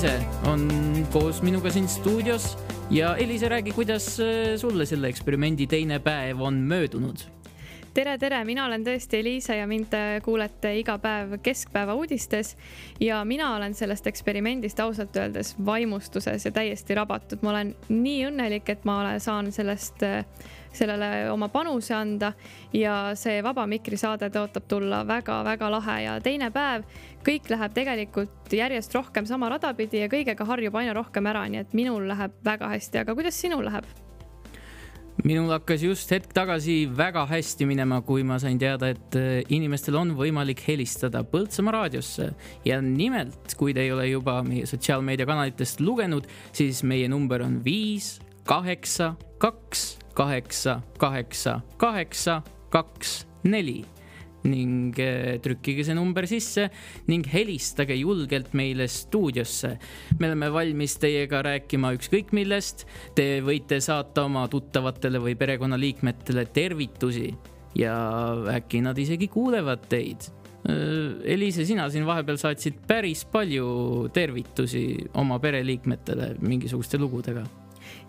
Eliise on koos minuga siin stuudios ja Eliise, räägi, kuidas äh, sulle selle eksperimendi teine päev on möödunud? tere, tere, mina olen tõesti Eliisa ja mind kuulete iga päev Keskpäeva uudistes ja mina olen sellest eksperimendist ausalt öeldes vaimustuses ja täiesti rabatud. ma olen nii õnnelik, et ma saan sellest äh, sellele oma panuse anda ja see Vaba Mikri saade tõotab tulla väga-väga lahe ja teine päev, kõik läheb tegelikult järjest rohkem sama rada pidi ja kõigega harjub aina rohkem ära, nii et minul läheb väga hästi, aga kuidas sinul läheb? minul hakkas just hetk tagasi väga hästi minema, kui ma sain teada, et äh, inimestel on võimalik helistada Põltsamaa raadiosse. ja nimelt, kui te ei ole juba meie sotsiaalmeediakanalitest lugenud, siis meie number on viis, kaheksa, kaks kaheksa, kaheksa, kaheksa, kaks, neli ning eh, trükkige see number sisse ning helistage julgelt meile stuudiosse. me oleme valmis teiega rääkima ükskõik millest. Te võite saata oma tuttavatele või perekonnaliikmetele tervitusi ja äkki nad isegi kuulevad teid. Eh, Eliise, sina siin vahepeal saatsid päris palju tervitusi oma pereliikmetele mingisuguste lugudega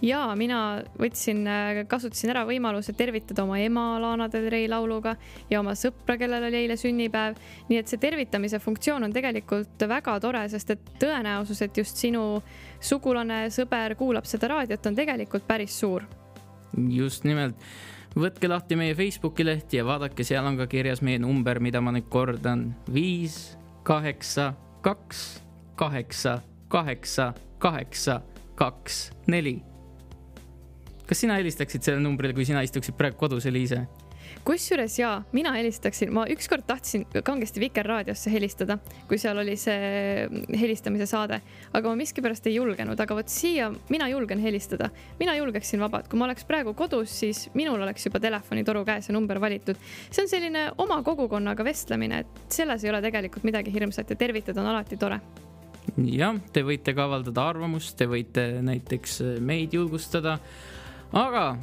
ja mina võtsin, äh, kasutasin ära võimaluse tervitada oma ema Lana Del Rey lauluga ja oma sõpra, kellel oli eile sünnipäev. nii et see tervitamise funktsioon on tegelikult väga tore, sest et tõenäosus, et just sinu sugulane, sõber kuulab seda raadiot, on tegelikult päris suur. just nimelt võtke lahti meie Facebooki leht ja vaadake, seal on ka kirjas meie number, mida ma nüüd kordan. viis, kaheksa, kaks, kaheksa, kaheksa, kaheksa, kaks, neli kas sina helistaksid sellele numbrile, kui sina istuksid praegu kodus, Eliise? kusjuures jaa, mina helistaksin, ma ükskord tahtsin kangesti Vikerraadiosse helistada, kui seal oli see helistamise saade, aga ma miskipärast ei julgenud, aga vot siia mina julgen helistada. mina julgeksin vabalt, kui ma oleks praegu kodus, siis minul oleks juba telefonitoru käes ja number valitud. see on selline oma kogukonnaga vestlemine, et selles ei ole tegelikult midagi hirmsat ja tervitada on alati tore jah, te võite ka avaldada arvamust, te võite näiteks meid julgustada aga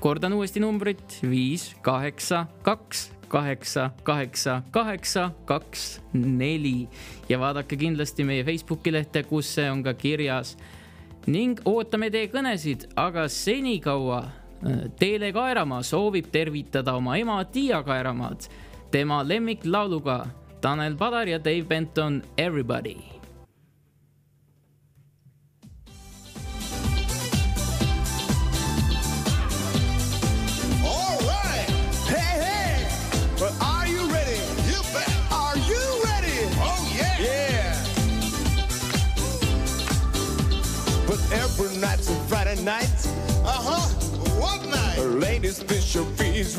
kordan uuesti numbrit. Viis, kaheksa, kaks, kaheksa, kaheksa, kaheksa, kaks, neli. Ja vaadake kindlasti meie Facebooki lehte, kus see on ka kirjas. ning ootame teie kõnesid, aga senikaua äh, Teele Kaeramaa soovib tervitada oma ema Tiia Kaeramaad. Tema lemmiklauluga Tanel Padar ja Dave Benton Everybody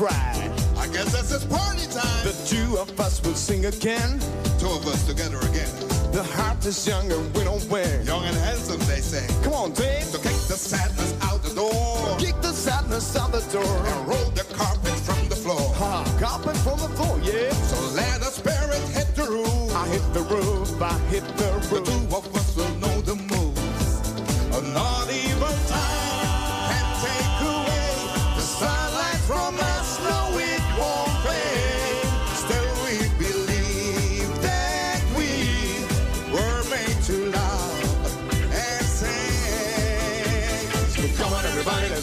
I guess that's his party time. The two of us will sing again. Two of us together again. The heart is young and we don't wear. Young and handsome, they say. Come on, Dave. So kick the sadness out the door. Kick the sadness out the door. And roll the carpet from the floor. Ha, carpet from the floor, yeah. So let the spirit hit the roof. I hit the roof, I hit the roof. The two of us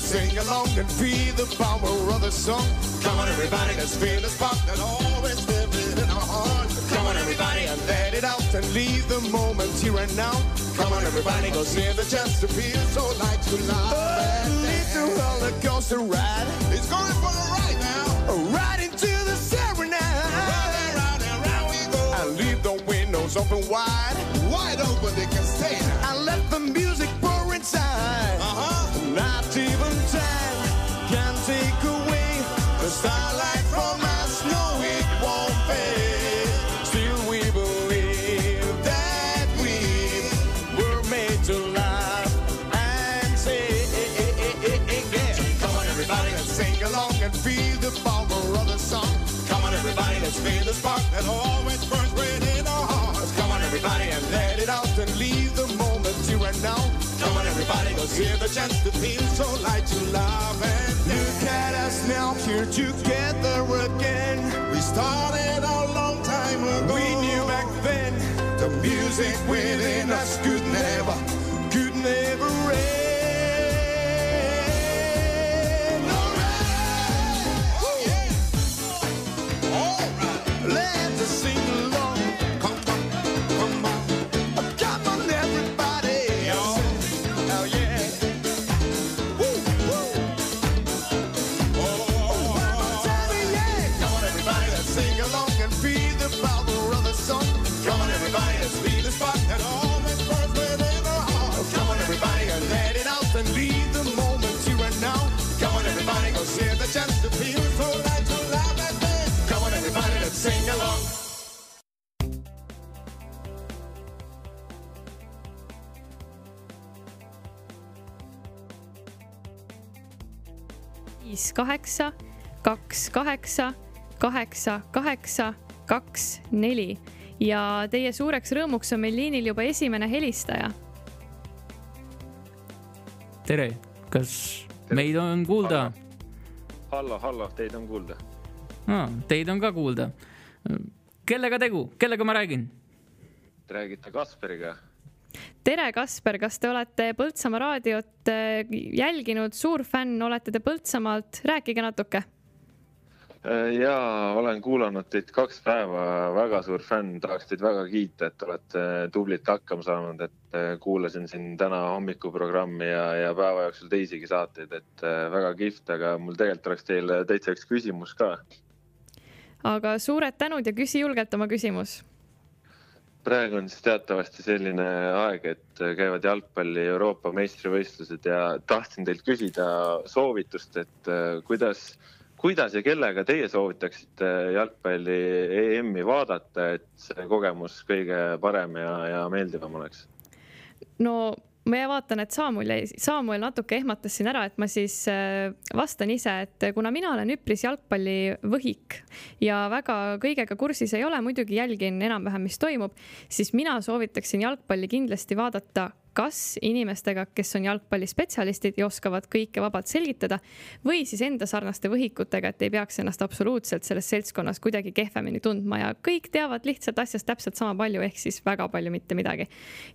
sing along and feel the power of the song. Come on, everybody, let's feel the spark that always lives in our hearts. Come on, everybody, and let it out and leave the moment here and now. Come on, everybody, go see the chance to feel so light to love. Oh, little roller coaster ride. It's going for a ride now. Right into the serenade. Round and round and round we go. And leave the windows open wide. Wide open, they can stay I let the music pour inside. Uh-huh. Not even that always burns within our hearts. Come on, everybody, and let it out and leave the moment here and now. Come on, everybody, let's hear the chance to feel so light to love and look at us now here together again. We started a long time ago. We knew back then The music within us could never, could never end. Viis kaheksa, kaks kaheksa, kaheksa kaheksa, kaks neli ja teie suureks rõõmuks on meil liinil juba esimene helistaja. tere, kas meid on kuulda? hallo, hallo, teid on kuulda. Teid on ka kuulda. kellega tegu, kellega ma räägin? Te räägite Kasperiga. tere, Kasper, kas te olete Põltsamaa raadiot äh, jälginud, suur fänn olete te Põltsamaalt, rääkige natuke. ja olen kuulanud teid kaks päeva, väga suur fänn, tahaks teid väga kiita, et olete tublilt hakkama saanud, et äh, kuulasin siin täna hommikuprogrammi ja, ja päeva jooksul teisigi saateid, et äh, väga kihvt, aga mul tegelikult oleks teile täitsa üks küsimus ka. aga suured tänud ja küsi julgelt oma küsimus praegu on siis teatavasti selline aeg, et käivad jalgpalli Euroopa meistrivõistlused ja tahtsin teilt küsida soovitust, et äh, kuidas, kuidas ja kellega teie soovitaksite jalgpalli EM-i vaadata, et see kogemus kõige parem ja, ja meeldivam oleks? no ma vaatan, et Saamuel jäi, Saamuel natuke ehmatas siin ära, et ma siis äh, vastan ise, et kuna mina olen üpris jalgpallivõhik ja väga kõigega kursis ei ole, muidugi jälgin enam-vähem, mis toimub, siis mina soovitaksin jalgpalli kindlasti vaadata kas inimestega, kes on jalgpallispetsialistid ja oskavad kõike vabalt selgitada või siis enda sarnaste võhikutega, et ei peaks ennast absoluutselt selles seltskonnas kuidagi kehvemini tundma ja kõik teavad lihtsalt asjast täpselt sama palju, ehk siis väga palju mitte midagi.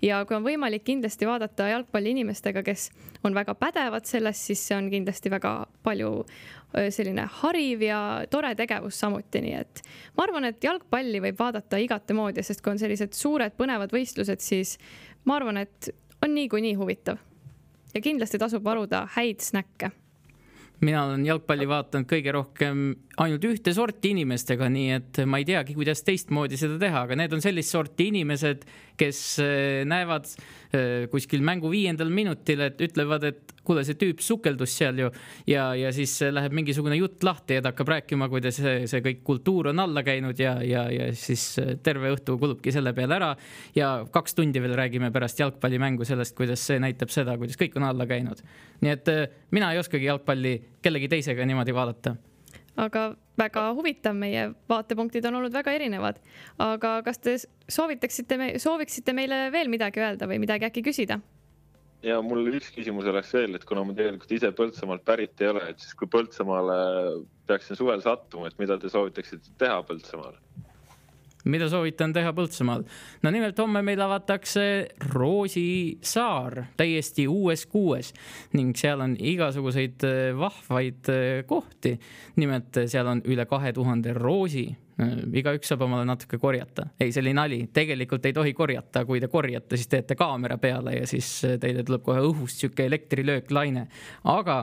ja kui on võimalik kindlasti vaadata jalgpalli inimestega, kes on väga pädevad selles, siis see on kindlasti väga palju selline hariv ja tore tegevus samuti, nii et ma arvan, et jalgpalli võib vaadata igate moodi, sest kui on sellised suured põnevad võistlused, siis ma arvan, et on niikuinii huvitav. ja kindlasti tasub varuda häid snäkke. mina olen jalgpalli vaadanud kõige rohkem ainult ühte sorti inimestega, nii et ma ei teagi, kuidas teistmoodi seda teha, aga need on sellist sorti inimesed, kes eh, näevad eh, kuskil mängu viiendal minutil, et ütlevad, et kuule, see tüüp sukeldus seal ju. Ja, ja siis läheb mingisugune jutt lahti ja ta hakkab rääkima, kuidas see, see kõik kultuur on alla käinud ja, ja, ja siis terve õhtu kulubki selle peale ära. Ja kaks tundi veel räägime pärast jalgpallimängu sellest, kuidas see näitab seda, kuidas kõik on alla käinud. nii et eh, mina ei oskagi jalgpalli kellegi teisega niimoodi vaadata aga väga huvitav, meie vaatepunktid on olnud väga erinevad. aga kas te soovitaksite, sooviksite meile veel midagi öelda või midagi äkki küsida? ja mul üks küsimus oleks veel, et kuna ma tegelikult ise Põltsamaalt pärit ei ole, et siis kui Põltsamaale peaksin suvel sattuma, et mida te soovitaksite teha Põltsamaal? Mida soovitan teha Põltsamaal? no nimelt homme meil avatakse Roosisaar täiesti uues kuues ning seal on igasuguseid äh, vahvaid äh, kohti. nimelt äh, seal on üle kahe tuhande roosi. Igaüks saab omale natuke korjata, ei, see oli nali, tegelikult ei tohi korjata, kui te korjate, siis teete kaamera peale ja siis teile tuleb kohe õhust sihuke elektrilööklaine. aga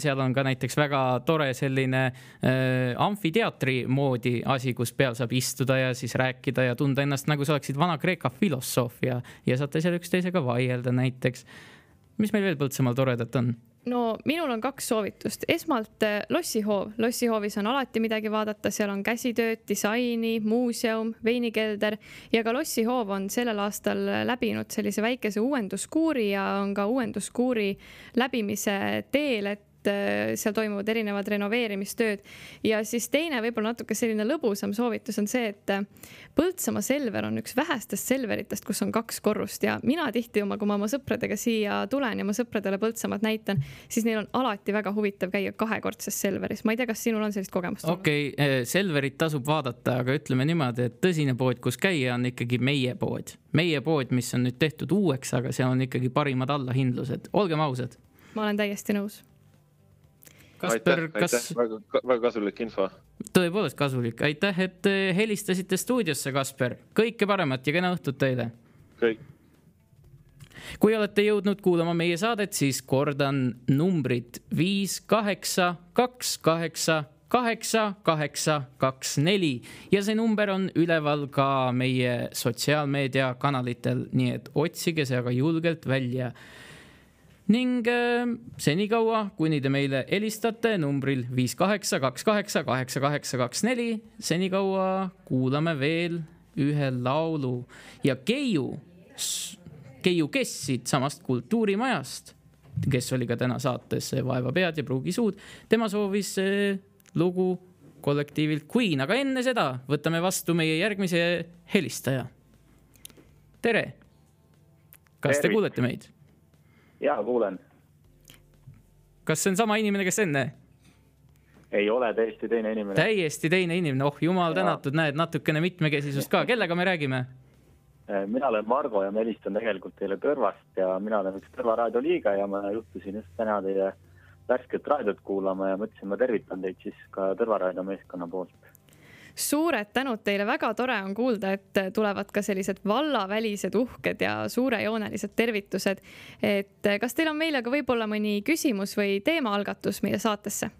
seal on ka näiteks väga tore selline äh, amfiteatri moodi asi, kus peal saab istuda ja siis rääkida ja tunda ennast nagu sa oleksid Vana-Kreeka filosoof ja, ja saate seal üksteisega vaielda näiteks. mis meil veel Põltsamaal toredat on? No minul on kaks soovitust, esmalt eh, lossihoov, lossihoovis on alati midagi vaadata, seal on käsitööd, disaini, muuseum, veinikelder. Ja ka lossihoov on sellel aastal läbinud sellise väikese uuenduskuuri ja on ka uuenduskuuri läbimise teel, et seal toimuvad erinevad renoveerimistööd. ja siis teine, võib-olla natuke selline lõbusam soovitus on see, et äh, Põltsamaa Selver on üks vähestest Selveritest, kus on kaks korrust ja mina tihti oma, kui ma oma sõpradega siia tulen ja oma sõpradele Põltsamaad näitan, siis neil on alati väga huvitav käia kahekordses Selveris. ma ei tea, kas sinul on sellist kogemust okei okay,, Selverit tasub vaadata, aga ütleme niimoodi, et tõsine pood, kus käia, on ikkagi meie pood. meie pood, mis on nüüd tehtud uueks, aga seal on ikkagi parimad allahindlused, olgem ausad. ma olen täiesti nõus Kasper, kas? väga, väga kasulik info. tõepoolest kasulik, aitäh, et eh, helistasite stuudiosse, Kasper. kõike paremat ja kena õhtut teile. kõik. kui olete jõudnud kuulama meie saadet, siis kordan numbrit viis, kaheksa, kaks, kaheksa, kaheksa, kaheksa, kaks, neli ja see number on üleval ka meie sotsiaalmeediakanalitel, nii et otsige see aga julgelt välja ning äh, senikaua, kuni te meile helistate numbril viis kaheksa, kaks kaheksa, kaheksa, kaheksa, kaks, neli, senikaua kuulame veel ühe laulu ja Keiu, Keiu Kess siitsamast Kultuurimajast, kes oli ka täna saates Vaeva pead ja pruugi suud, tema soovis äh, lugu kollektiivilt Queen, aga enne seda võtame vastu meie järgmise helistaja. tere. kas te kuulete meid? Jaa, kuulen. kas see on sama inimene, kes enne? ei ole, täiesti teine inimene. täiesti teine inimene, oh jumal tänatud, näed natukene mitmekesisust ka, kellega me räägime? Äh, mina olen Margo ja ma helistan tegelikult teile Tõrvast ja mina olen üks Tõrva raadio liige ja ma juhtusin just täna teie värsket raadiot kuulama ja mõtlesin, ma tervitan teid siis ka Tõrva raadio meeskonna poolt suured tänud teile, väga tore on kuulda, et tulevad ka sellised vallavälised uhked ja suurejoonelised tervitused. et kas teil on meile ka võib-olla mõni küsimus või teemaalgatus meie saatesse?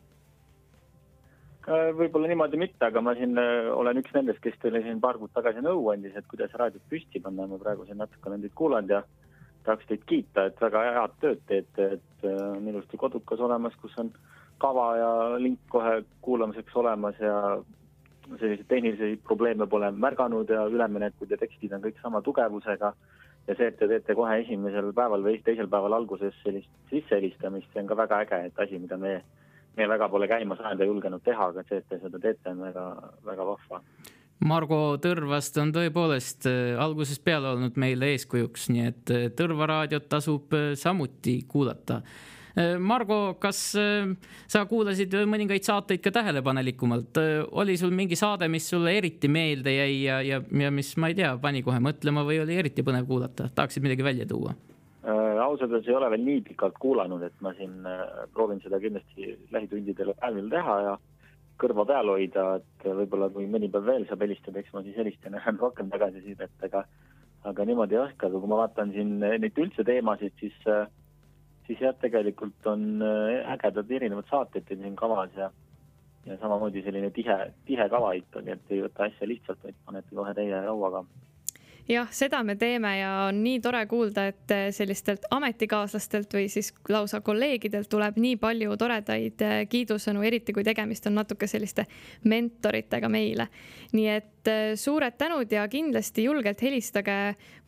võib-olla niimoodi mitte, aga ma siin äh, olen üks nendest, kes teile siin paar kuud tagasi nõu andis, et kuidas raadiot püsti panna, ma praegu siin natuke olen teid kuulanud ja tahaks teid kiita, et väga head tööd teete, et äh, on ilusti kodukas olemas, kus on kava ja link kohe kuulamiseks olemas ja selliseid tehnilisi probleeme pole märganud ja üleminekud ja tekstid on kõik sama tugevusega. ja see, et te teete kohe esimesel päeval või teisel päeval alguses sellist sissehelistamist, see on ka väga äge, et asi, mida me, me väga pole käima saanud ja julgenud teha, aga see, et te seda teete, on väga, väga vahva. Margo Tõrvast on tõepoolest äh, algusest peale olnud meile eeskujuks, nii et äh, Tõrva raadiot tasub äh, samuti kuulata Margo, kas äh, sa kuulasid mõningaid saateid ka tähelepanelikumalt? Äh, oli sul mingi saade, mis sulle eriti meelde jäi ja, ja, ja mis, ma ei tea, pani kohe mõtlema või oli eriti põnev kuulata, tahaksid midagi välja tuua? ausalt öeldes ei ole veel nii pikalt kuulanud, et ma siin proovin seda kindlasti lähitundidel päevil teha ja kõrva peal hoida, et võib-olla kui mõni päev veel saab helistada, eks ma siis helistan ja annan rohkem tagasisidet, aga aga niimoodi ei oska, aga kui ma vaatan siin neid üldse teemasid, siis äh, siis jah, tegelikult on äh, ägedad erinevad saated teil siin kavas ja ja samamoodi selline tihe, tihe kava ikkagi, et ei võta asja lihtsalt, vaid panete kohe täie rauaga jah, seda me teeme ja on nii tore kuulda, et eh, sellistelt ametikaaslastelt või siis lausa kolleegidelt tuleb nii palju toredaid eh, kiidusõnu, eriti kui tegemist on natuke selliste mentoritega meile. nii et eh, suured tänud ja kindlasti julgelt helistage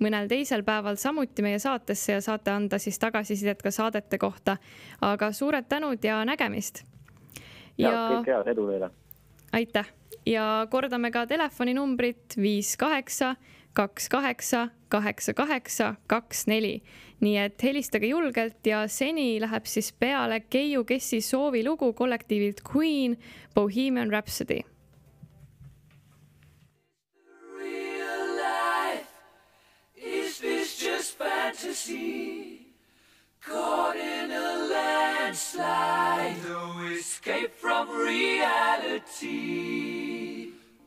mõnel teisel päeval samuti meie saatesse ja saate anda siis tagasisidet ka saadete kohta. aga suured tänud ja nägemist. ja, ja kõike head, edu teile. aitäh ja kordame ka telefoninumbrit viis kaheksa kaks kaheksa, kaheksa kaheksa, kaks neli. nii et helistage julgelt ja seni läheb siis peale Keiu Kessi soovilugu kollektiivilt Queen Bohemian Rhapsody. Fantasy caught in a landslide, no escape from reality.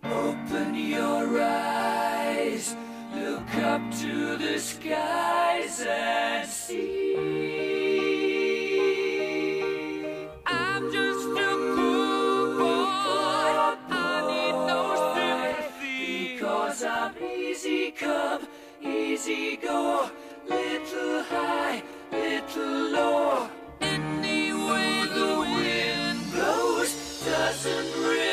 Open your eyes, look up to the skies and see. I'm just a poor boy, I need no sympathy. Because I'm easy come, easy go, little high, little low. Any way the wind blows doesn't really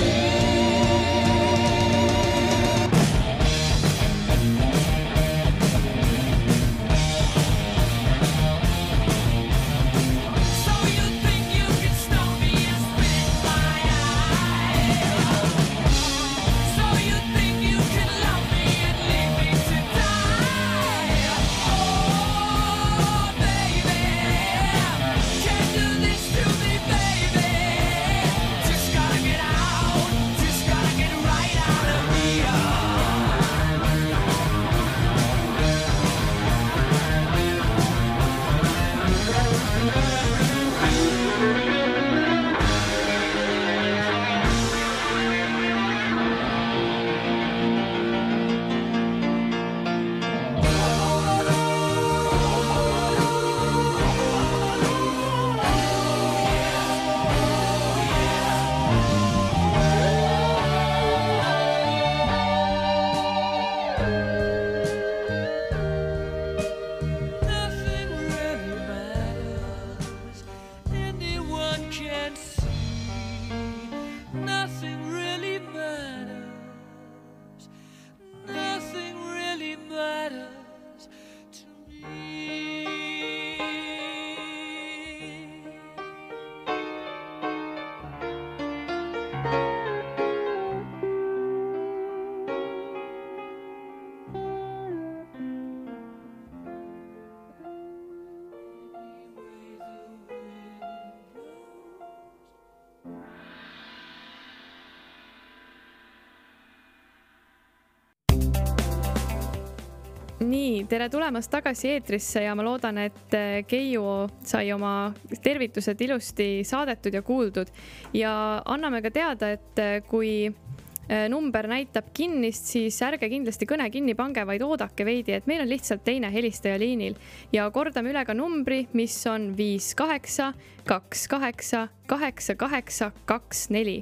nii, tere tulemast tagasi eetrisse ja ma loodan, et äh, Keiu sai oma tervitused ilusti saadetud ja kuuldud. Ja anname ka teada, et äh, kui äh, number näitab kinnist, siis ärge kindlasti kõne kinni pange, vaid oodake veidi, et meil on lihtsalt teine helistaja liinil. Ja kordame üle ka numbri, mis on viis kaheksa, kaks kaheksa, kaheksa kaheksa, kaks neli.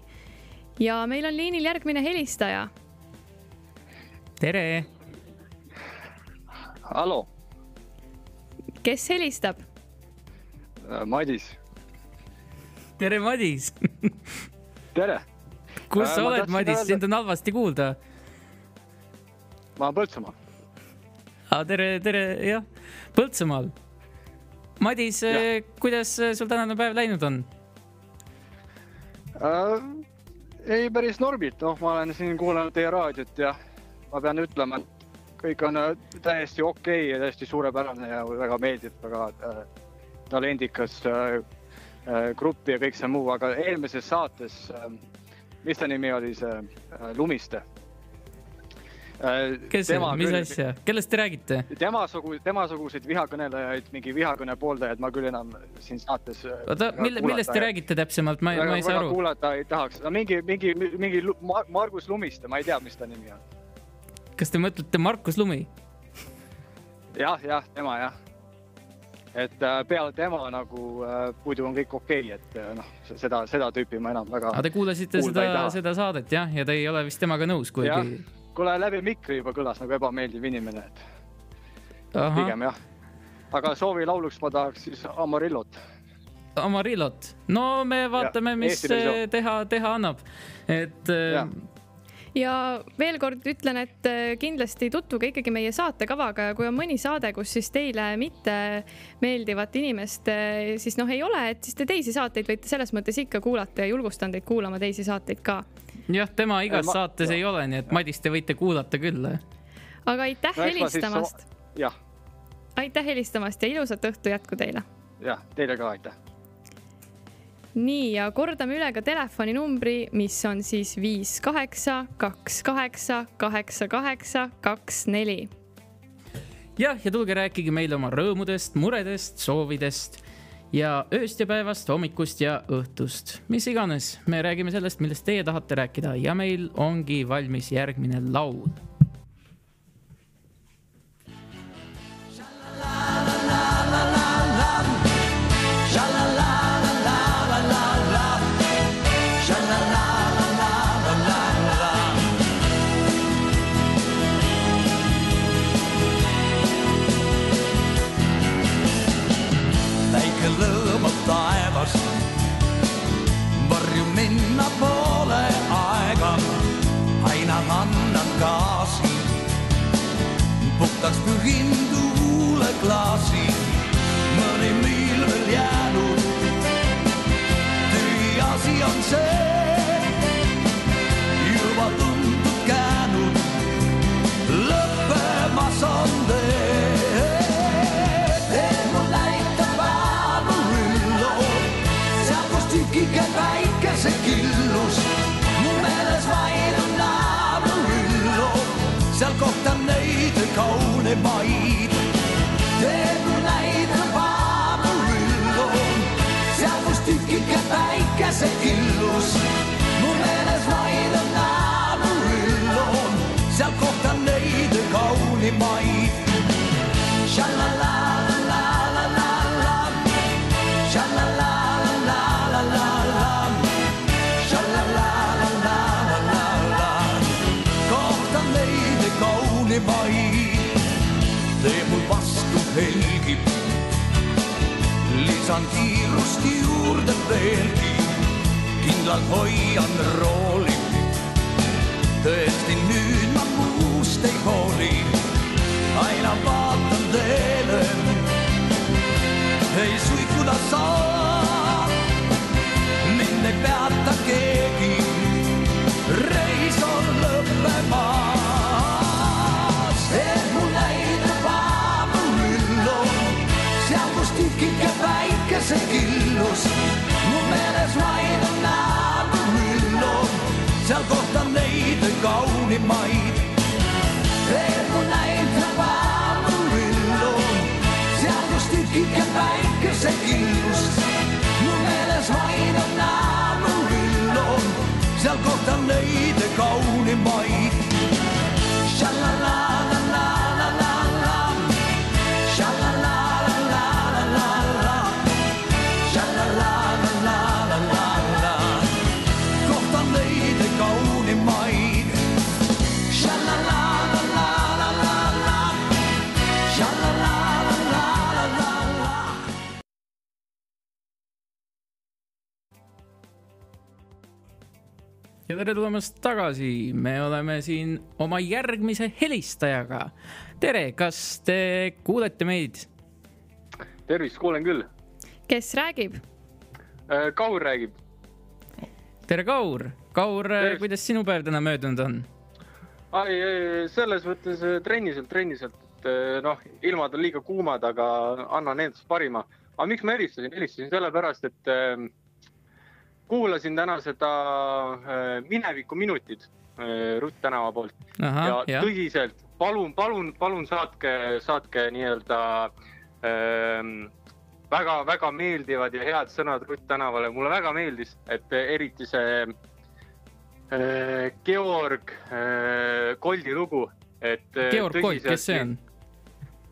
Ja meil on liinil järgmine helistaja. Tere, hallo, kes helistab? Madis, tere, Madis. tere, kus Äh, sa oled, Madis, sind on halvasti kuulda. ma olen Põltsamaal. tere, tere, jah, Põltsamaal. Madis, kuidas äh, sul tänane päev läinud on? Äh, ei, päris normilt, noh, ma olen siin kuulanud teie raadiot ja ma pean ütlema, et kõik on äh, täiesti okei okay ja täiesti suurepärane ja väga meeldib, väga äh, talendikas äh, äh, grupp ja kõik see muu, aga eelmises saates äh,, mis ta nimi oli, see äh, Lumiste äh,. kes see, mis asja, kellest te räägite? temasugu-, temasuguseid vihakõnelejaid, mingi vihakõne pooldajaid ma küll enam siin saates. oota, mille, millest te? räägite täpsemalt, ma, ma ei saa aru. kuulata ei tahaks, mingi, mingi, mingi Margus Lumiste, ma ei tea, mis ta nimi on. Kas te mõtlete Markus Lumi? jah, jah, tema jah. et äh, peale tema nagu äh, muidu on kõik okei okay,, et äh, noh, seda, seda tüüpi ma enam väga aga. te kuulasite seda seda saadet jah, ja te ei ole vist temaga nõus kuigi. kuule, läbi mikri juba kõlas nagu ebameeldiv inimene, et ahah, pigem jah. aga soovilauluks ma tahaks siis Amarillot. Amarillot, no me vaatame, mis äh, teha, teha annab, et äh, Jah. Ja veel kord ütlen, et äh, kindlasti tutvuge ikkagi meie saatekavaga ja kui on mõni saade, kus siis teile mitte meeldivat inimest äh, siis noh, ei ole, et siis te teisi saateid võite selles mõttes ikka kuulata ja julgustan teid kuulama teisi saateid ka. jah, tema igas ma- saates ei ole, nii et Madis, te võite kuulata küll. aga aitäh No helistamast, jah, aitäh helistamast ja ilusat õhtu jätku teile. jah, teile ka aitäh. Nii ja kordame üle ka telefoninumbri, mis on siis viis kaheksa, kaks kaheksa, kaheksa kaheksa, kaks neli jah, ja tulge rääkige meile oma rõõmudest, muredest, soovidest ja ööst ja päevast, hommikust ja õhtust, mis iganes, me räägime sellest, millest teie tahate rääkida ja meil ongi valmis järgmine laul. kaunimaid. teed mul näitab Amarillo, seal kus tükike päikese killus, mu meeles vaid on Amarillo, seal kohtan neid kaunimaid. Lisan kiirust juurde veelgi, kindlalt hoian rooli. tõesti, suurimaid. veel kui näitab aamupillu, seal kus tükike päikesekillust, mu meeles vaid on aamupillu, seal kohtan neid kaunimaid. Tere tulemast tagasi, me oleme siin oma järgmise helistajaga. tere, kas te kuulete meid? tervist, kuulen küll. kes räägib? Kaur räägib. tere, Kaur. Kaur, Tervist. kuidas sinu päev täna möödunud on? ai, selles mõttes eh, trenniselt, trenniselt, et noh, ilmad on liiga kuumad, aga annan endast parima. aga miks ma helistasin, helistasin sellepärast, et kuulasin täna seda eh, Mineviku minutid eh, Rutt tänava poolt ahah ja, jah, tõsiselt, palun, palun, palun saatke, saatke nii-öelda ähm, väga-väga meeldivad ja head sõnad Rutt tänavale, mulle väga meeldis, et eriti see äh, Georg äh, Koldi lugu, et äh,. Georg Kolt, kes see on?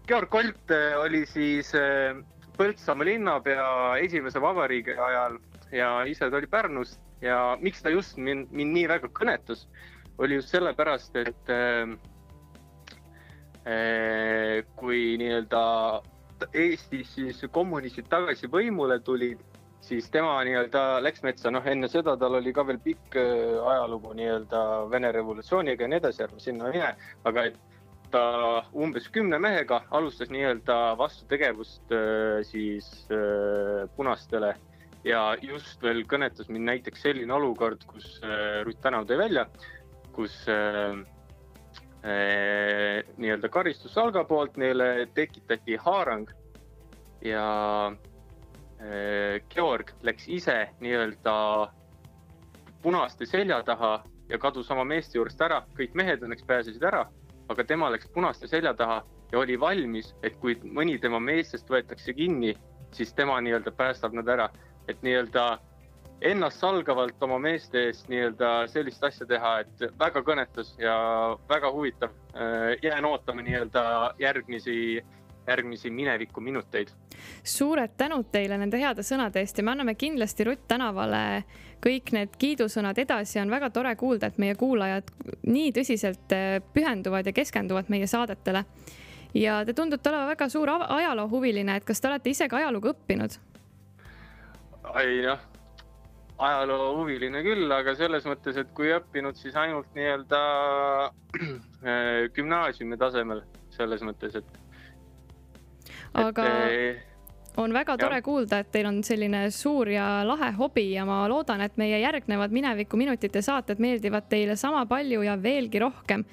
Georg Kolt äh, oli siis äh, Põltsamaa linnapea esimese vabariigi ajal ja ise ta oli Pärnust ja miks ta just mind, mind nii väga kõnetas, oli just sellepärast, et äh, äh, kui nii-öelda Eestis siis kommunistid tagasi võimule tulid, siis tema nii-öelda läks metsa, noh enne seda tal oli ka veel pikk äh, ajalugu nii-öelda Vene revolutsiooniga ja nii edasi, ärme sinna mine, aga et ta umbes kümne mehega alustas nii-öelda vastutegevust äh, siis punastele ja just veel kõnetas mind näiteks selline olukord, kus äh, Rutt Tänav tõi välja, kus äh, äh, nii-öelda karistussalga poolt neile tekitati haarang ja äh, Georg läks ise nii-öelda punaste selja taha ja kadus oma meeste juurest ära, kõik mehed õnneks pääsesid ära, aga tema läks punaste selja taha ja oli valmis, et kui mõni tema meestest võetakse kinni, siis tema nii-öelda päästab nad ära, et nii-öelda ennast salgavalt oma meeste eest nii-öelda sellist asja teha, et väga kõnetas ja väga huvitav. jään ootama nii-öelda järgmisi, järgmisi mineviku minuteid. suured tänud teile nende heade sõnade eest ja me anname kindlasti Rutt tänavale kõik need kiidusõnad edasi, on väga tore kuulda, et meie kuulajad nii tõsiselt eh, pühenduvad ja keskenduvad meie saadetele. ja te tundute olema väga suur ajaloohuviline, et kas te olete ise ka ajalugu õppinud? Ei noh, ajaloohuviline küll, aga selles mõttes, et kui õppinud, siis ainult nii-öelda äh, gümnaasiumi tasemel, selles mõttes, et. aga et, on väga tore jah. kuulda, et teil on selline suur ja lahe hobi ja ma loodan, et meie järgnevad mineviku minutite saated meeldivad teile sama palju ja veelgi rohkem.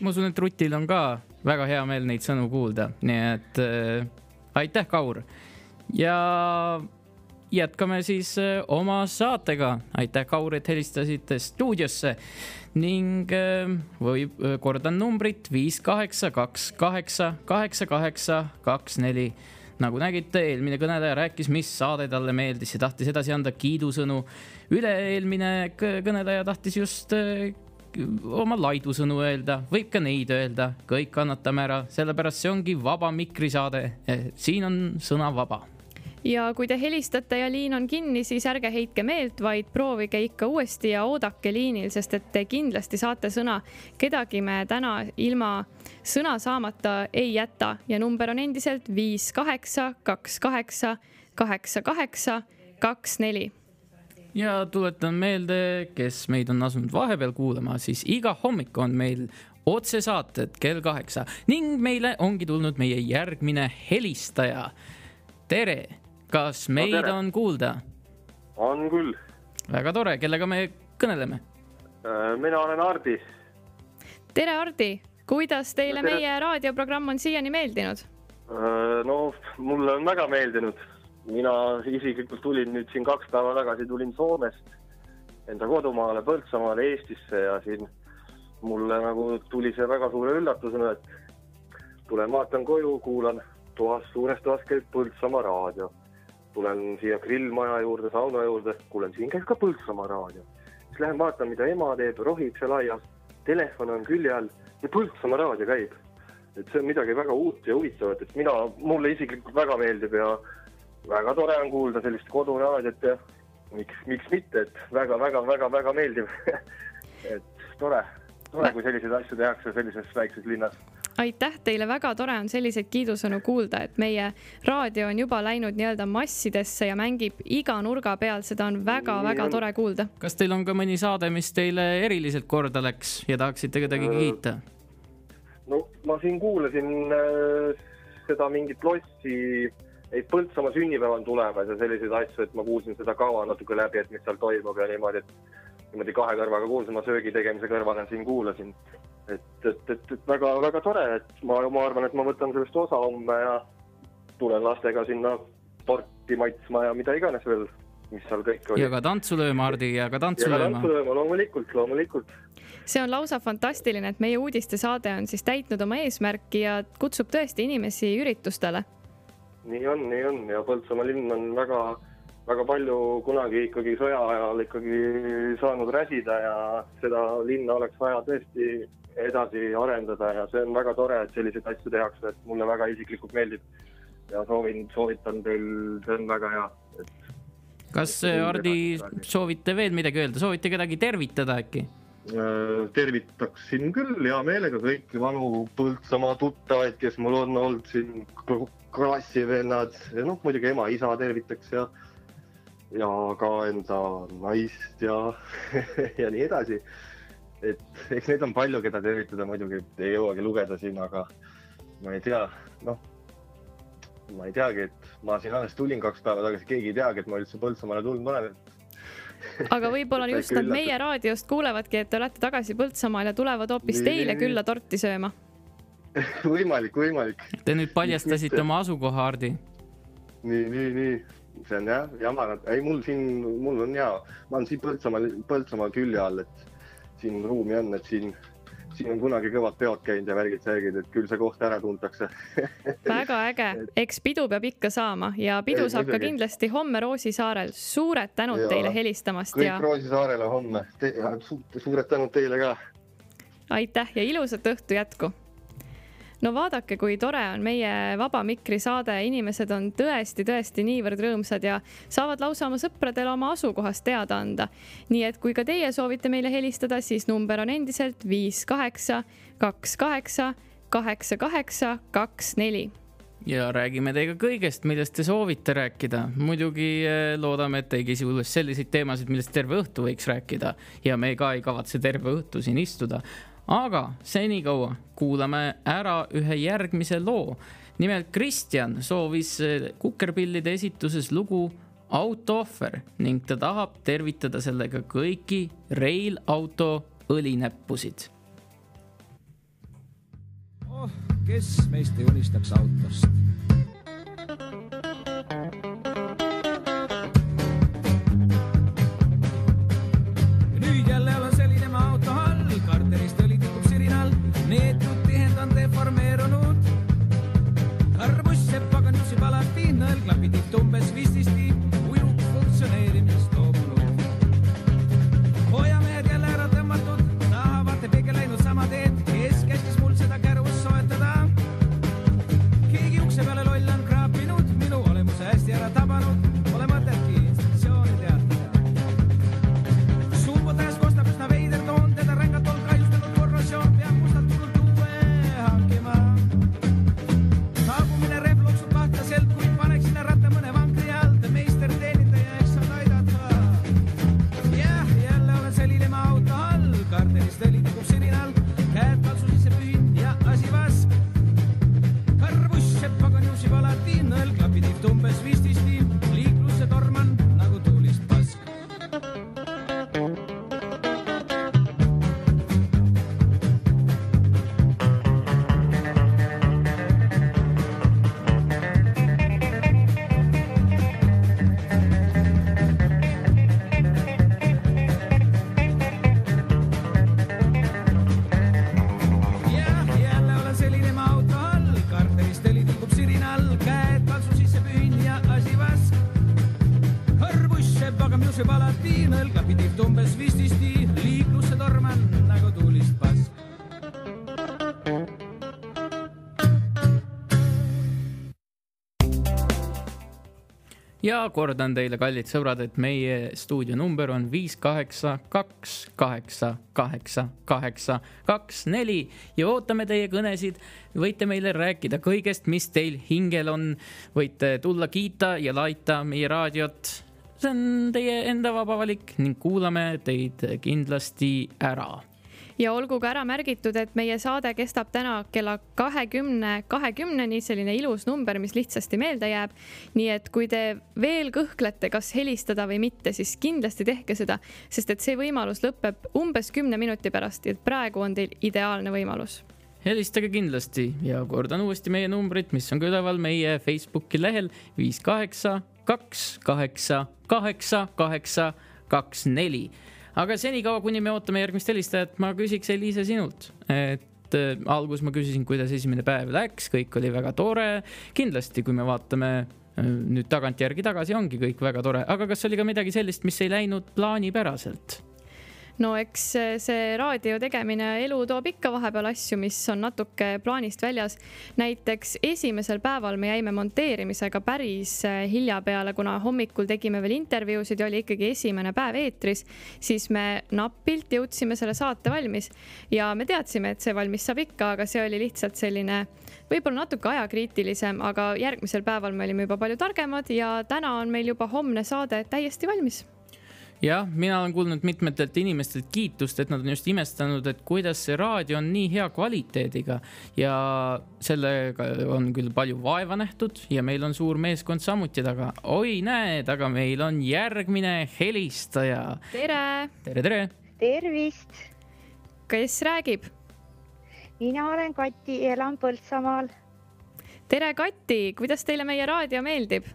ma usun, et Rutil on ka väga hea meel neid sõnu kuulda, nii et äh, aitäh, Kaur. ja jätkame siis äh, oma saatega. aitäh, Kaur, et helistasite stuudiosse ning äh, või äh, kordan numbrit viis kaheksa, kaks kaheksa, kaheksa kaheksa, kaks neli nagu nägite, eelmine kõneleja rääkis, mis saade talle meeldis ja tahtis edasi anda kiidusõnu. üle-eelmine kõ- kõneleja tahtis just oma laidusõnu öelda, võib ka neid öelda, kõik kannatame ära, sellepärast see ongi vaba mikrisaade. siin on sõna vaba. Ja kui te helistate ja liin on kinni, siis ärge heitke meelt, vaid proovige ikka uuesti ja oodake liinil, sest et te kindlasti saate sõna. kedagi me täna ilma sõna saamata ei jäta ja number on endiselt viis kaheksa, kaks kaheksa, kaheksa kaheksa, kaks neli ja tuletan meelde, kes meid on asunud vahepeal kuulama, siis iga hommik on meil otsesaated kell kaheksa ning meile ongi tulnud meie järgmine helistaja. tere, kas meid tere. on kuulda? on küll. väga tore, kellega me kõneleme? mina olen Hardi. tere, Hardi, kuidas teile Tere. meie raadioprogramm on siiani meeldinud? no mulle on väga meeldinud. mina isiklikult tulin nüüd siin kaks päeva tagasi, tulin Soomest enda kodumaale Põltsamaale Eestisse ja siin mulle nagu tuli see väga suure üllatusena, et tulen vaatan koju, kuulan, toas, suures toas käib Põltsamaa raadio. Tulen siia grillmaja juurde, sauna juurde, kuulen, siin käib ka Põltsamaa raadio. siis lähen vaatan, mida ema teeb, rohib seal aias, telefon on külje all ja Põltsamaa raadio käib. et see on midagi väga uut ja huvitavat, et mina, mulle isiklikult väga meeldib ja väga tore on kuulda sellist koduraadiot ja miks, miks mitte, et väga-väga-väga-väga meeldiv. et tore, tore, kui selliseid asju tehakse sellises väikses linnas. Aitäh teile, väga tore on selliseid kiidusõnu kuulda, et meie raadio on juba läinud nii-öelda massidesse ja mängib iga nurga peal, seda on väga-väga tore kuulda. kas teil on ka mõni saade, mis teile eriliselt korda läks ja tahaksite kedagi Äh, kiita? no ma siin kuulasin äh, seda mingit lossi, et Põltsamaa sünnipäev on tulemas ja selliseid asju, et ma kuulsin seda kava natuke läbi, et mis seal toimub ja niimoodi, et niimoodi kahe kõrvaga kuulsin, ma söögi tegemise kõrval siin kuulasin. et, et, et, et väga-väga tore, et ma, ma arvan, et ma võtan sellest osa homme ja tulen lastega sinna torti maitsma ja mida iganes veel, mis seal kõik oli. ja ka tantsu lööma, Hardi, ja ka tantsu ja ka lööma tantsu. lööma, loomulikult, loomulikult. see on lausa fantastiline, et meie uudistesaade on siis täitnud oma eesmärki ja kutsub tõesti inimesi üritustele. nii on, nii on ja Põltsamaa linn on väga, väga palju kunagi ikkagi sõja ajal ikkagi saanud räsida ja seda linna oleks vaja tõesti edasi arendada ja see on väga tore, et selliseid asju tehakse, et mulle väga isiklikult meeldib. ja soovin, soovitan teil, see on väga hea. kas, Hardi, soovite veel midagi öelda, soovite kedagi tervitada äkki? Äh, tervitaksin küll hea meelega kõiki vanu Põltsamaa tuttavaid, kes mul on olnud siin, klassivennad ja noh, muidugi ema-isa tervitaks ja ja ka enda naist ja, ja nii edasi. Et eks neid on palju, keda tervitada, muidugi ei jõuagi lugeda siin, aga ma ei tea, noh, ma ei teagi, et ma siin alles tulin kaks päeva tagasi, keegi ei teagi, et ma üldse Põltsamaale tulnud olen. aga võib-olla just nad meie raadiost kuulevadki, et te olete tagasi Põltsamaal ja tulevad hoopis Nii, teile nii, külla torti sööma. võimalik, võimalik. Te nüüd paljastasite oma asukoha, Hardi. nii, nii, nii, see on jah, jama, ei mul siin, mul on hea, ma olen siin Põltsamaal, Põltsamaal külje all, et siin ruumi on, et siin, siin on kunagi kõvad peod käinud ja värgid-särgid, et küll see koht ära tuntakse. väga äge, eks pidu peab ikka saama ja pidu Ei, saab ka muidugi. kindlasti homme Roosisaarel. suured tänud Jaa. teile helistamast kõik ja Roosisaarele homme Te,, su, suured tänud teile ka. aitäh ja ilusat õhtu jätku. No vaadake, kui tore on meie Vaba Mikri saade, inimesed on tõesti-tõesti niivõrd rõõmsad ja saavad lausa oma sõpradele oma asukohast teada anda. nii et kui ka teie soovite meile helistada, siis number on endiselt viis kaheksa, kaks kaheksa, kaheksa kaheksa, kaks neli ja räägime teiega kõigest, millest te soovite rääkida. muidugi eh, loodame, et ei küsi üles selliseid teemasid, millest terve õhtu võiks rääkida ja me ka ei kavatse terve õhtu siin istuda. Aga senikaua kuulame ära ühe järgmise loo. nimelt Kristjan soovis eh, Kukerpillide esituses lugu autoohver ning ta tahab tervitada sellega kõiki Rail Auto õlinäppusid oh, kes meist ei unistaks autost. Ja kordan teile, kallid sõbrad, et meie stuudio number on viis kaheksa, kaks, kaheksa, kaheksa, kaheksa, kaks, neli ja ootame teie kõnesid. võite meile rääkida kõigest, mis teil hingel on. võite tulla kiita ja laita meie raadiot. see on teie enda vaba valik ning kuulame teid kindlasti ära ja olgu ka ära märgitud, et meie saade kestab täna kella kahekümne, kahekümneni, selline ilus number, mis lihtsasti meelde jääb. nii et kui te veel kõhklete, kas helistada või mitte, siis kindlasti tehke seda, sest et see võimalus lõpeb umbes kümne minuti pärast ja praegu on teil ideaalne võimalus. Helistage kindlasti ja kordan uuesti meie numbrit, mis on ka üleval meie Facebooki lehel. Viis kaheksa, kaks, kaheksa, kaheksa, kaheksa, kaks, neli aga senikaua, kuni me ootame järgmist helistajat, ma küsiks Eliise sinult, et äh, alguses ma küsisin, kuidas esimene päev läks, kõik oli väga tore. kindlasti, kui me vaatame äh, nüüd tagantjärgi tagasi, ongi kõik väga tore, aga kas oli ka midagi sellist, mis ei läinud plaanipäraselt? No eks see raadio tegemine, elu toob ikka vahepeal asju, mis on natuke plaanist väljas. näiteks esimesel päeval me jäime monteerimisega päris äh, hilja peale, kuna hommikul tegime veel intervjuusid ja oli ikkagi esimene päev eetris, siis me napilt jõudsime selle saate valmis ja me teadsime, et see valmis saab ikka, aga see oli lihtsalt selline võib-olla natuke ajakriitilisem, aga järgmisel päeval me olime juba palju targemad ja täna on meil juba homne saade täiesti valmis jah, mina olen kuulnud mitmetelt inimestelt kiitust, et nad on just imestanud, et kuidas see raadio on nii hea kvaliteediga ja sellega on küll palju vaeva nähtud ja meil on suur meeskond samuti taga. oi, näed, aga meil on järgmine helistaja. tere. tere, tere. tervist. kes räägib? mina olen Kati, elan Põltsamaal. tere, Kati, kuidas teile meie raadio meeldib?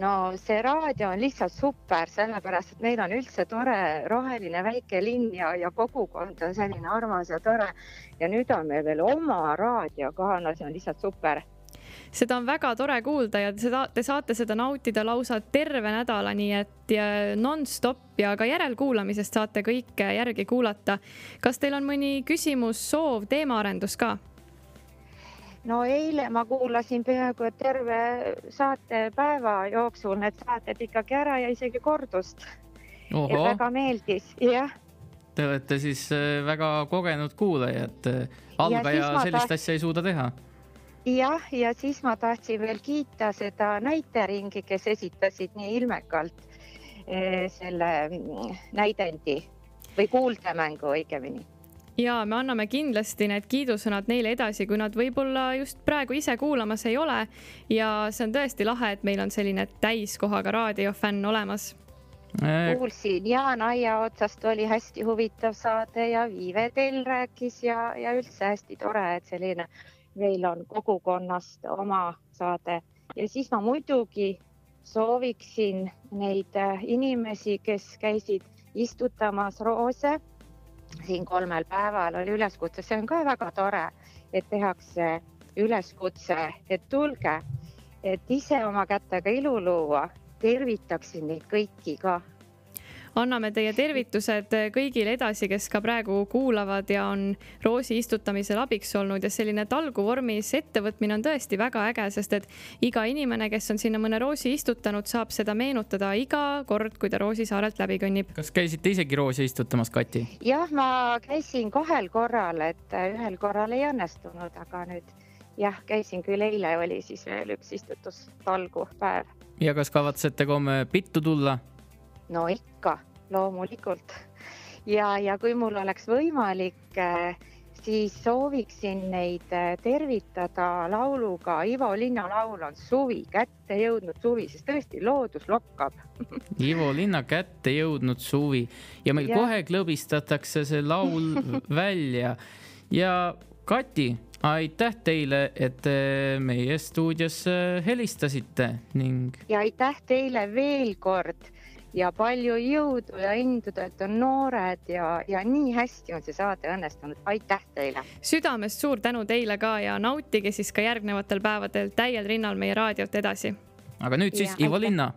No see raadio on lihtsalt super, sellepärast et meil on üldse tore roheline väike linn ja, ja kogukond on selline armas ja tore. ja nüüd on meil veel oma raadio ka, no see on lihtsalt super seda on väga tore kuulda ja seda, te saate seda nautida lausa terve nädala, nii et nonstop ja ka järelkuulamisest saate kõike järgi kuulata. kas teil on mõni küsimus, soov, teemaarendus ka? No eile ma kuulasin peaaegu terve saatepäeva jooksul need saated ikkagi ära ja isegi kordust. väga meeldis, jah. Te olete siis äh, väga kogenud kuulaja, et äh, algaja sellist taht... asja ei suuda teha. jah, ja siis ma tahtsin veel kiita seda näiteringi, kes esitasid nii ilmekalt eh, selle mm, näidendi või kuuldemängu õigemini ja me anname kindlasti need kiidusõnad neile edasi, kui nad võib-olla just praegu ise kuulamas ei ole. ja see on tõesti lahe, et meil on selline täiskohaga raadiofänn olemas kuulsin Jaan Aia otsast oli hästi huvitav saade ja Viive Tell rääkis ja, ja üldse hästi tore, et selline meil on kogukonnast oma saade ja siis ma muidugi sooviksin neid inimesi, kes käisid istutamas roose siin kolmel päeval oli üleskutse, see on ka väga tore, et tehakse üleskutse, et tulge, et ise oma kätega ilu luua. tervitaksin neid kõiki ka anname teie tervitused kõigile edasi, kes ka praegu kuulavad ja on roosi istutamisel abiks olnud ja selline talgu vormis ettevõtmine on tõesti väga äge, sest et iga inimene, kes on sinna mõne roosi istutanud, saab seda meenutada iga kord, kui ta Roosisaarelt läbi kõnnib. kas käisite isegi roosi istutamas, Kati? jah, ma käisin kahel korral, et ühel korral ei õnnestunud, aga nüüd jah, käisin küll, eile oli siis veel üks istutustalgu päev. ja kas kavatsete ka homme pittu tulla? No ikka, loomulikult. ja, ja kui mul oleks võimalik, siis sooviksin neid tervitada lauluga, Ivo Linna laul on Suvi, kätte jõudnud suvi, sest tõesti loodus lokkab Ivo Linna kätte jõudnud suvi ja meil ja. kohe klõbistatakse see laul välja ja Kati, aitäh teile, et meie stuudiosse helistasite ning. ja aitäh teile veel kord ja palju jõudu ja indu, te olete noored ja, ja nii hästi on see saade õnnestunud, aitäh teile. südamest suur tänu teile ka ja nautige siis ka järgnevatel päevadel täiel rinnal meie raadiot edasi. aga nüüd siis ja, Ivo aitäh. Linna.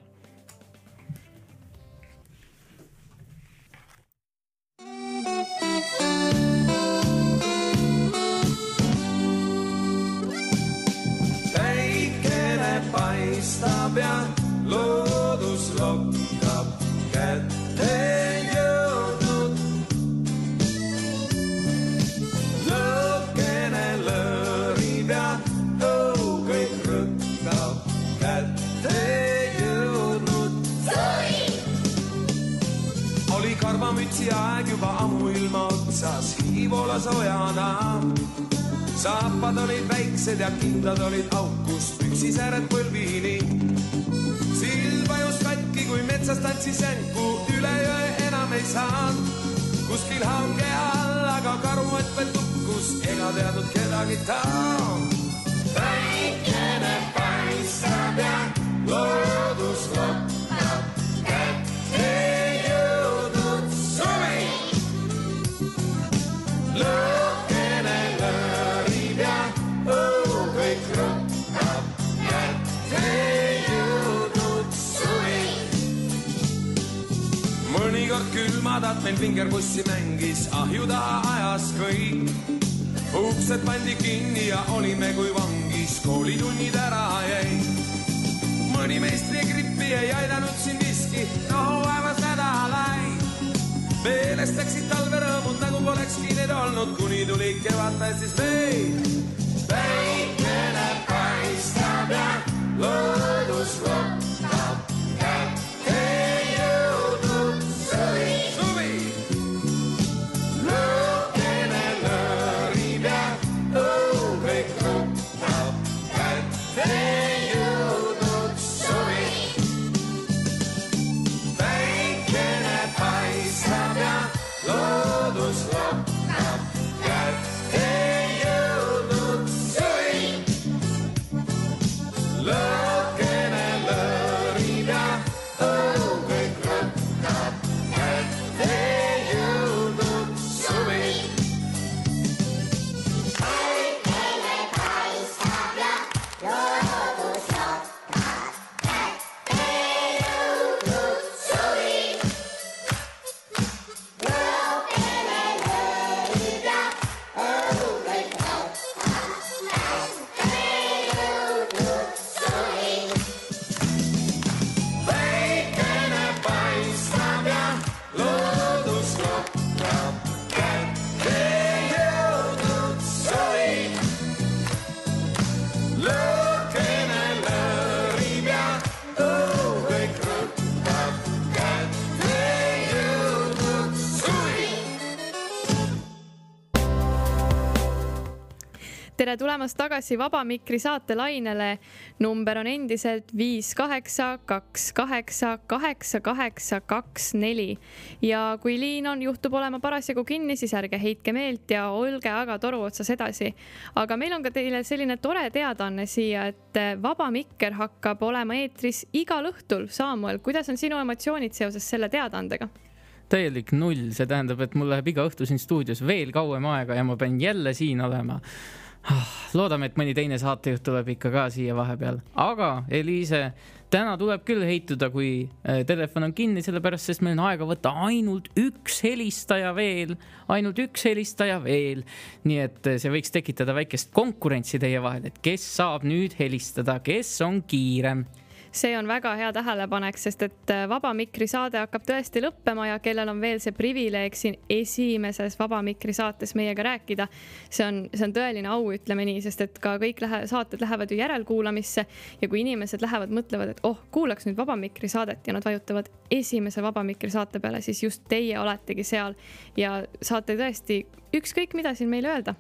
Uksed pandi kinni ja olime kui vangis, koolitunnid ära jäid. mõni meistrigrippi ei aidanud siin viski, no vaevas nädalaid. meelest läksid talverõõmud nagu polekski need olnud, kuni tuli kevad päästis meid. päikene paistab ja loodus lokkab, tere tulemast tagasi Vaba Mikri saatelainele. number on endiselt viis kaheksa, kaks kaheksa, kaheksa kaheksa, kaks neli ja kui liin on, juhtub olema parasjagu kinni, siis ärge heitke meelt ja olge aga toru otsas edasi. aga meil on ka teile selline tore teadaanne siia, et Vaba Mikker hakkab olema eetris igal õhtul. Saamuel, kuidas on sinu emotsioonid seoses selle teadaandega? täielik null, see tähendab, et mul läheb iga õhtu siin stuudios veel kauem aega ja ma pean jälle siin olema loodame, et mõni teine saatejuht tuleb ikka ka siia vahepeal, aga Eliise, täna tuleb küll heituda, kui äh, telefon on kinni, sellepärast sest meil on aega võtta ainult üks helistaja veel, ainult üks helistaja veel. nii et äh, see võiks tekitada väikest konkurentsi teie vahel, et kes saab nüüd helistada, kes on kiirem see on väga hea tähelepanek, sest et äh, Vaba Mikri saade hakkab tõesti lõppema ja kellel on veel see privileeg siin esimeses Vaba Mikri saates meiega rääkida, see on, see on tõeline au, ütleme nii, sest et ka kõik lähe, saated lähevad ju järelkuulamisse ja kui inimesed lähevad, mõtlevad, et oh, kuulaks nüüd Vaba Mikri saadet ja nad vajutavad esimese Vaba Mikri saate peale, siis just teie oletegi seal ja saate tõesti ükskõik, mida siin meile öelda.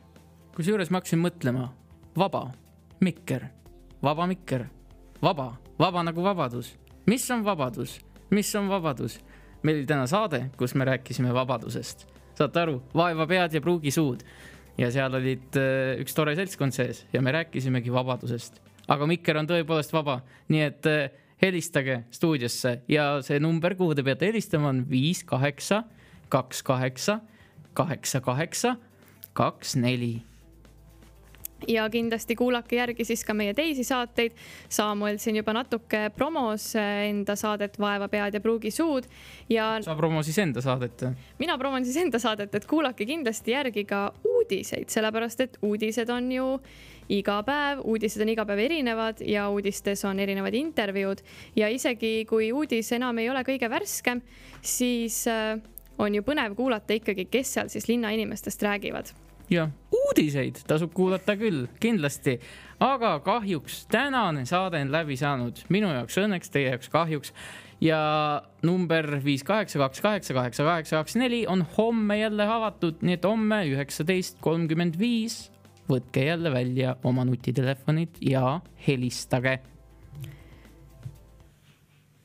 kusjuures ma hakkasin mõtlema, vaba mikker, vaba mikker, vaba, vaba nagu vabadus. mis on vabadus, mis on vabadus? meil oli täna saade, kus me rääkisime vabadusest, saate aru, vaeva pead ja pruugi suud. Ja seal olid äh, üks tore seltskond sees ja me rääkisimegi vabadusest, aga mikker on tõepoolest vaba, nii et äh, helistage stuudiosse. Ja see number, kuhu te peate helistama, on viis kaheksa, kaks kaheksa, kaheksa kaheksa, kaks neli ja kindlasti kuulake järgi siis ka meie teisi saateid. Saamuel siin juba natuke promos enda saadet Vaeva pead ja pruugi suud ja sa promo siis enda saadet. mina promon siis enda saadet, et kuulake kindlasti järgi ka uudiseid, sellepärast et uudised on ju iga päev, uudised on iga päev erinevad ja uudistes on erinevad intervjuud ja isegi kui uudis enam ei ole kõige värskem, siis äh, on ju põnev kuulata ikkagi, kes seal siis linnainimestest räägivad jah, uudiseid tasub kuulata küll, kindlasti. aga kahjuks tänane saade on läbi saanud, minu jaoks õnneks, teie jaoks kahjuks. ja number viis kaheksa kaks kaheksa kaheksa kaheksa kaks neli on homme jälle avatud, nii et homme üheksateist kolmkümmend viis võtke jälle välja oma nutitelefonid ja helistage